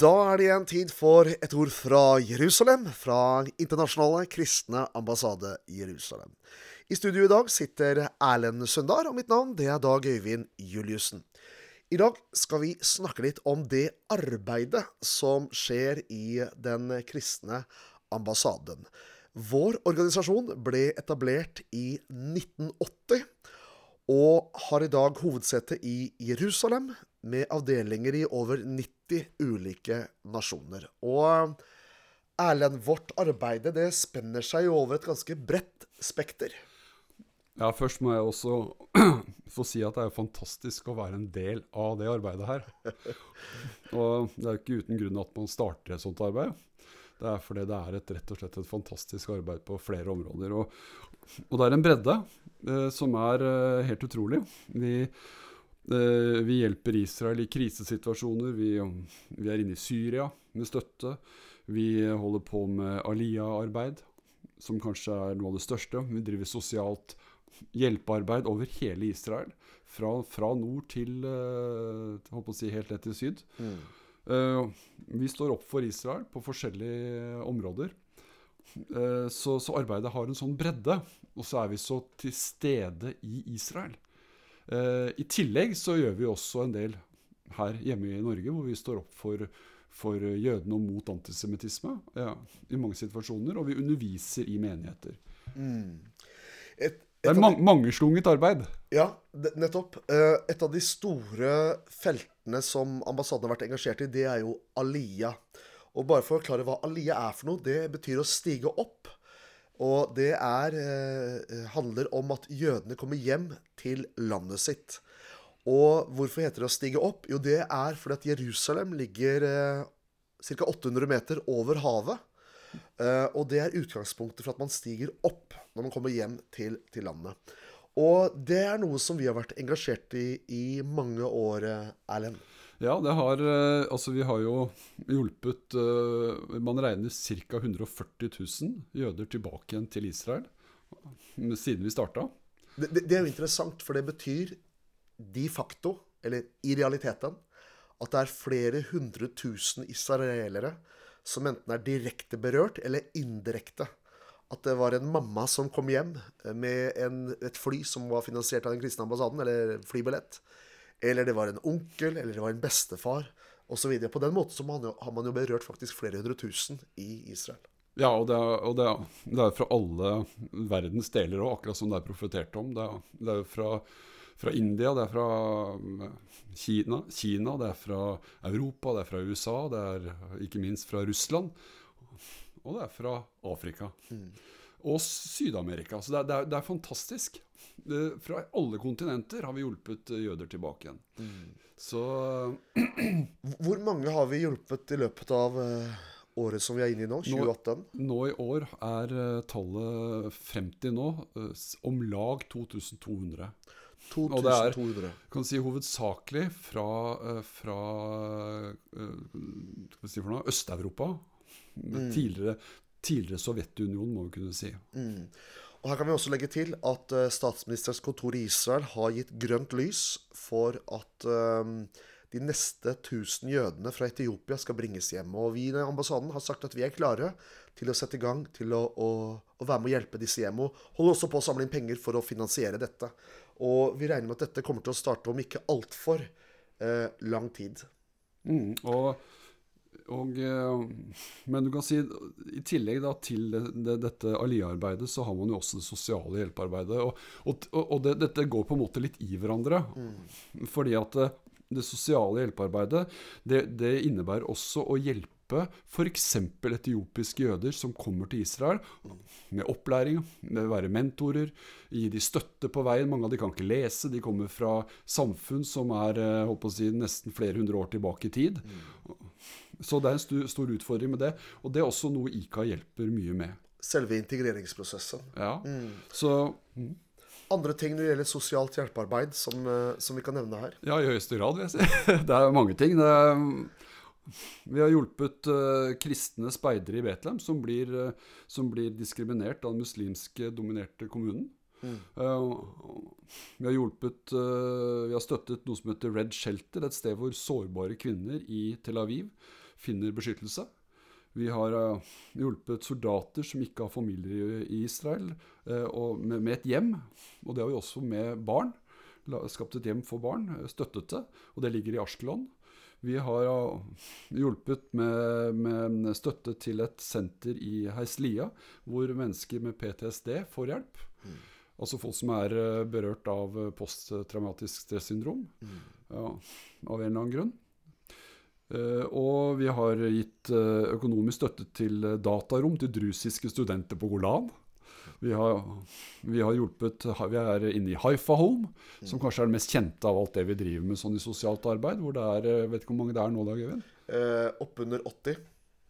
Da er det igjen tid for et ord fra Jerusalem, fra Internasjonale kristne ambassade Jerusalem. I studio i dag sitter Erlend Sundar, og mitt navn det er Dag Øyvind Juliussen. I dag skal vi snakke litt om det arbeidet som skjer i den kristne ambassaden. Vår organisasjon ble etablert i 1980 og har i dag hovedsete i Jerusalem, med avdelinger i over 90 ulike nasjoner. Og Erlend, vårt arbeid det spenner seg over et ganske bredt spekter. Ja, først må jeg også få si at det er fantastisk å være en del av det arbeidet her. Og det er jo ikke uten grunn at man starter et sånt arbeid. Det er fordi det er et, rett og slett et fantastisk arbeid på flere områder. Og, og det er en bredde eh, som er eh, helt utrolig. Vi, eh, vi, hjelper Israel i krisesituasjoner. Vi, vi, er inne i Syria med støtte. Vi holder på med Aliyah-arbeid, som kanskje er noe av det største. Vi driver sosialt hjelpearbeid over hele Israel. Fra, fra nord til uh, si helt ned til syd. Mm. Uh, vi står opp for Israel på forskjellige områder. Uh, så, så, arbeidet har en sånn bredde. Og så er vi så til stede i Israel. I tillegg så gjør vi også en del her hjemme i Norge, hvor vi står opp for, for jødene og mot antisemittisme ja, i mange situasjoner. Og vi underviser i menigheter. Mm. Et, det er man mangeslunget arbeid. Ja, nettopp. Eh, et av de store feltene som ambassaden har vært engasjert i, det er jo Alia. Og bare for å forklare hva Alia er for noe, det betyr å stige opp. Og det er, eh, handler om at jødene kommer hjem til landet sitt. Og hvorfor heter det å stige opp? Jo, det er fordi at Jerusalem ligger eh, ca. 800 meter over havet. Uh, og det er utgangspunktet for at man stiger opp når man kommer hjem til, til, landet. Og det er noe som vi har vært engasjert i i mange år, eh, Erlend. Ja, det har uh, Altså, vi har jo hjulpet Man regner ca. 140 000 jøder tilbake igjen til Israel siden vi starta. Det, det, det er jo interessant, for det betyr de facto, eller i realiteten, at det er flere hundre tusen israelere som enten er direkte berørt eller indirekte. At det var en mamma som kom hjem med en, et fly som var finansiert av den kristne ambassaden, eller flybillett. Eller det var en onkel, eller det var en bestefar osv. På den måten så har man jo berørt faktisk flere hundre tusen i Israel. Ja, og det er, og det er, det er fra alle verdens deler òg, akkurat som det er profetert om. Det er, det er fra fra India, det er fra eh, Kina, Kina, det er fra Europa, det er fra USA, det er ikke minst fra Russland. Og det er fra Afrika. Mm. Og Syd-Amerika. Så det er, det, er, fantastisk. Det, fra alle kontinenter har vi hjulpet jøder tilbake igjen. Mm. Så Hvor mange har vi hjulpet i løpet av uh, året som vi er inne i nå? 2018? Nå, nå i år er uh, tallet 50 nå. Om lag 2200. 2200. kan si hovedsakelig fra, eh, fra uh, si Øst-Europa. Mm. Tidligere, tidligere, Sovjetunionen, må vi kunne si. Mm. Og Her kan vi også legge til at uh, statsministerens kontor i Israel har gitt grønt lys for at um, de neste 1000 jødene fra Etiopia skal bringes hjem. Og vi i ambassaden har sagt at vi er klare til å sette i gang til å, å, å være med å hjelpe disse hjemme. Og holder også på å samle inn penger for å finansiere dette. Og vi regner med at dette kommer til å starte om ikke altfor eh, lang tid. Mm, og, og, eh, men du kan si i tillegg da, til det, det, dette Alia-arbeidet, så har man jo også det sosiale hjelpearbeidet. Og, og, og det, dette går på en måte litt i hverandre. Mm. Fordi at eh, det sosiale hjelpearbeidet det, det innebærer også å hjelpe f.eks. etiopiske jøder som kommer til Israel med opplæring, med å være mentorer, gi de støtte på veien. Mange av de kan ikke lese, de kommer fra samfunn som er holdt eh, på å si, nesten flere hundre år tilbake i tid. Så det er en stor, utfordring med det. Og det er også noe IKA hjelper mye med. Selve integreringsprosessen. Ja, mm. så... Mm andre ting når det gjelder sosialt hjelpearbeid som, eh, som, vi kan nevne her? Ja, i høyeste grad, vil jeg si. Det er mange ting. Det Er, Vi har hjulpet uh, kristne speidere i Betlehem, som blir, uh, som blir diskriminert av den muslimske dominerte kommunen. Mm. Uh, vi har hjulpet Vi har støttet noe som heter Red Shelter, et sted hvor sårbare kvinner i Tel Aviv finner beskyttelse. Vi har hjulpet soldater som ikke har familier i Israel, med, med, et hjem. Og det har vi også med barn. Skapt et hjem for barn, støttet det. Og det ligger i Askelon. Vi har hjulpet med, med, støtte til et senter i Heislia, hvor mennesker med PTSD får hjelp. Mm. Altså folk som er eh, berørt av eh, posttraumatisk stressyndrom mm. ja, av en eller annen grunn. Og vi har gitt økonomisk støtte til datarom til drusiske studenter på Golan. Vi har, vi har, hjulpet Vi er inne i Haifa Home, som kanskje er det mest kjente av alt det vi driver med sånn i sosialt arbeid. Hvor det er eh, Vet ikke hvor mange det er nå, da, Gøyvind? Eh, Oppunder 80.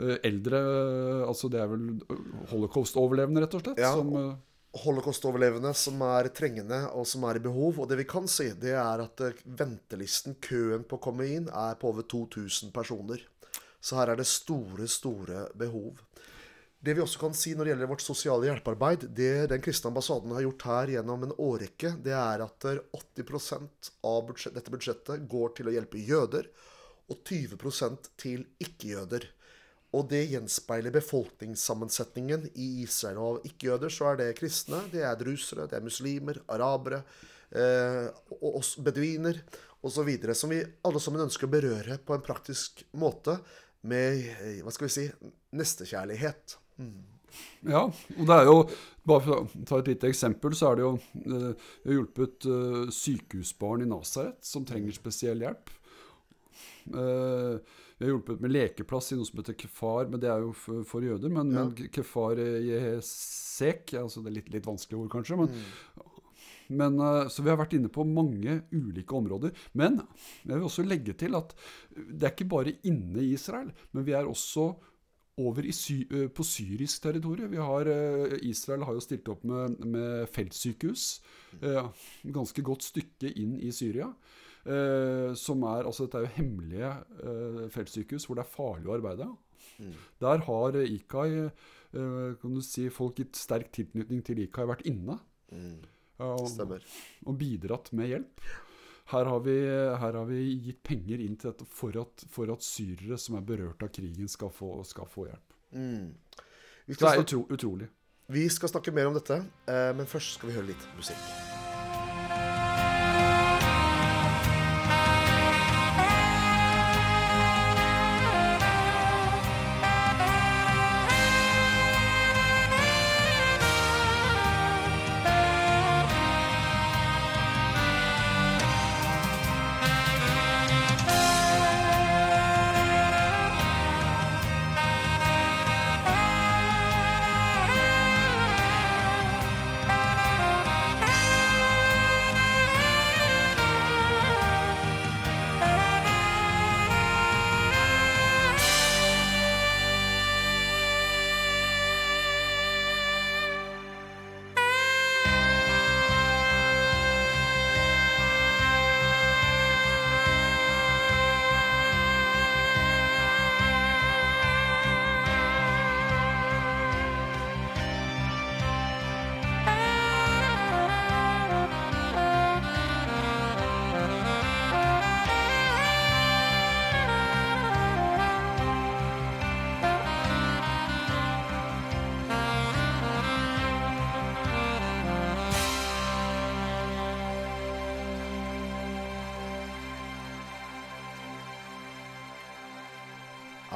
Eh, eldre Altså det er vel holocaust-overlevende, rett og slett? Ja, som, eh, holocaust-overlevende som er trengende og som er i behov. Og det vi kan si, det er at eh, ventelisten, køen på å komme inn, er på over 2000 personer. Så her er det store, store behov. Det vi også kan si når det gjelder vårt sosiale hjelpearbeid, det den kristne ambassaden har gjort her gjennom en årrekke, det er at 80 av budsjett, dette budsjettet går til å hjelpe jøder, og 20% til ikke-jøder. Og det gjenspeiler befolkningssammensetningen i Israel. Og av ikke-jøder så er det kristne, det er drusere, det er muslimer, arabere, eh, og oss beduiner osv. Som vi alle sammen ønsker å berøre på en praktisk måte med eh, hva skal vi si, nestekjærlighet. Ja, og det er jo Bare for å ta et lite eksempel, så er det jo eh, Vi har hjulpet uh, sykehusbarn i Nasaret som trenger spesiell hjelp. Uh, vi har hjulpet med lekeplass i noe som heter kefar, men det er jo for, jøder. Men, ja. men kefar jesek altså Det er litt, litt vanskelig ord, kanskje. Men, mm. men, så vi har vært inne på mange ulike områder. Men jeg vil også legge til at det er ikke bare inne i Israel, men vi er også over sy på syrisk territorium. Har, Israel har jo stilt opp med, med feltsykehus. Eh, ganske godt stykke inn i Syria. Som er, altså Dette er jo hemmelige eh, feltsykehus hvor det er farlig å arbeide. Mm. Der har IKAI, kan du si, folk i sterk tilknytning til IKAI vært inne. Mm. Og, og bidratt med hjelp. Her har, vi, her har vi, gitt penger inn til dette for at, for at syrere som er berørt av krigen, skal få, skal få hjelp. Mm. det er utro, utrolig. Vi skal snakke mer om dette, eh, men først skal vi høre litt musikk.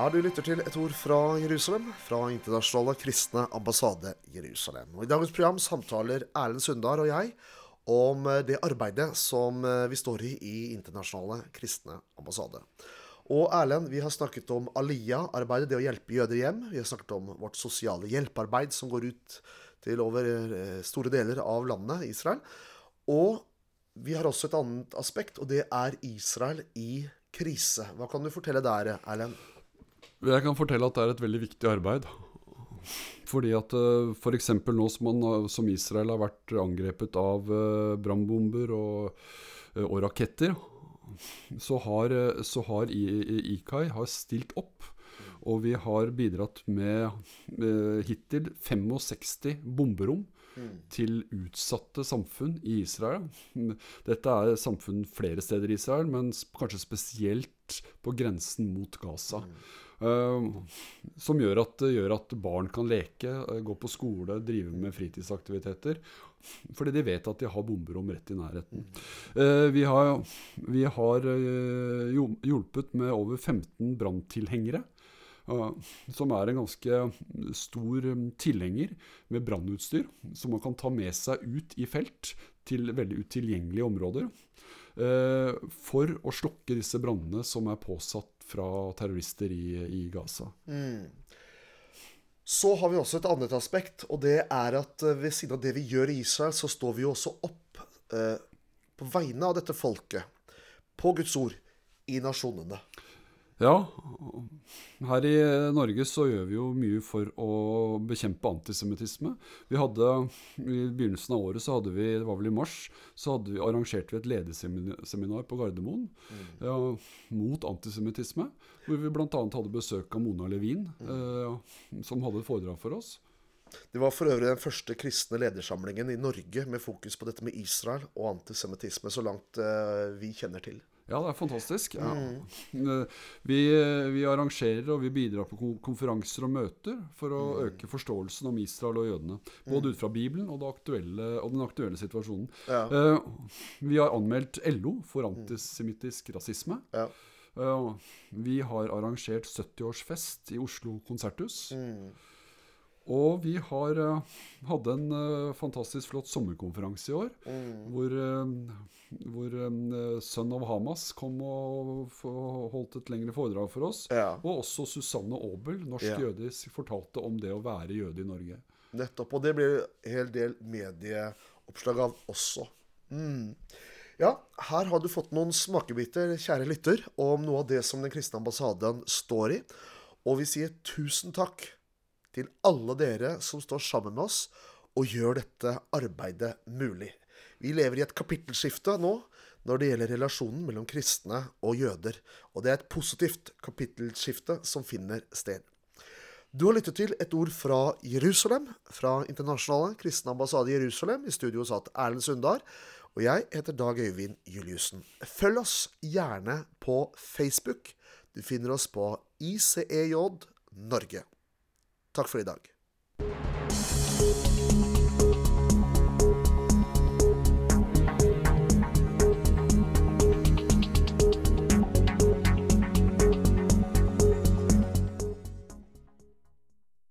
Ja, Du lytter til et ord fra Jerusalem, fra Internasjonale kristne ambassade Jerusalem. Og I dagens program samtaler Erlend Sundar og jeg om eh, det arbeidet som eh, vi står i i Internasjonale kristne ambassade. Og Erlend, vi har snakket om Aliyah-arbeidet, det å hjelpe jøder hjem. Vi har snakket om vårt sosiale hjelpearbeid som går ut til over eh, store deler av landet, Israel. Og vi har også et annet aspekt, og det er Israel i krise. Hva kan du fortelle der, Erlend? Jeg kan fortelle at det er et veldig viktig arbeid. Fordi at f.eks. For nå som, man, som, Israel har vært angrepet av uh, brannbomber og, og, raketter, så har, eh, så har IKAI har stilt opp. Og vi har bidratt med eh, hittil 65 bomberom til utsatte samfunn i Israel. Dette er samfunn flere steder i Israel, men kanskje spesielt på grensen mot Gaza. Eh, som gjør at, gjør at barn kan leke, eh, gå på skole, drive med fritidsaktiviteter. Fordi de vet at de har bomberom rett i nærheten. Uh, vi har, vi har uh, hjulpet med over 15 branntilhengere. Som er en ganske stor eh, tilhenger med brannutstyr, som man kan ta med seg ut i felt til veldig utilgjengelige områder. eh, for å slokke disse brannene som er påsatt fra terrorister i, i Gaza. Så har vi også et annet aspekt, og det er at eh, ved siden av det vi gjør i Israel, så står vi jo også opp eh, på vegne av dette folket, på Guds ord, i nasjonene. Ja, her i Norge så gjør vi jo mye for å bekjempe antisemittisme. Vi hadde, I begynnelsen av året, så hadde vi, det var vel i mars, så hadde vi, arrangerte vi et lederseminar på Gardermoen ja, mot antisemittisme. Hvor vi bl.a. hadde besøk av Mona Levin, eh, som hadde et foredrag for oss. Det var for øvrig den første kristne ledersamlingen i Norge med fokus på dette med Israel og antisemittisme, så langt eh, vi kjenner til. Ja, det er fantastisk. Ja. Eh, Vi, vi arrangerer og vi bidrar på konferanser og møter for å øke forståelsen om Israel og jødene. Både ut fra Bibelen og, det aktuelle, og den aktuelle situasjonen. Ja. Eh, Vi har anmeldt LO for antisemittisk rasisme. Ja. Eh, Vi har arrangert 70-årsfest i Oslo konserthus. Og vi har eh, hadde en uh, fantastisk flott sommerkonferanse i år. Hvor, uh, hvor eh, Sønn av Hamas kom og holdt et lengre foredrag for oss. Ja. Og også Susanne Aabel, norsk Ja. jødisk, fortalte om det å være jøde i Norge. Nettopp. Og det blir en hel del medieoppslag av også. Mm. Ja, her har du fått noen smakebiter, kjære lytter, om noe av det som Den kristne ambassaden står i. Og vi sier tusen takk til alle dere som står sammen med oss og gjør dette arbeidet mulig. Vi lever i et kapittelskifte nå når det gjelder relasjonen mellom kristne og jøder. Og det er et positivt kapittelskifte som finner sted. Du har lyttet til et ord fra Jerusalem, fra Internasjonale kristne ambassade i Jerusalem. I studio satt Erlend Sundar. Og jeg heter Dag Øyvind Juliussen. Følg oss gjerne på Facebook. Du finner oss på ICEJ Norge. Takk for i dag.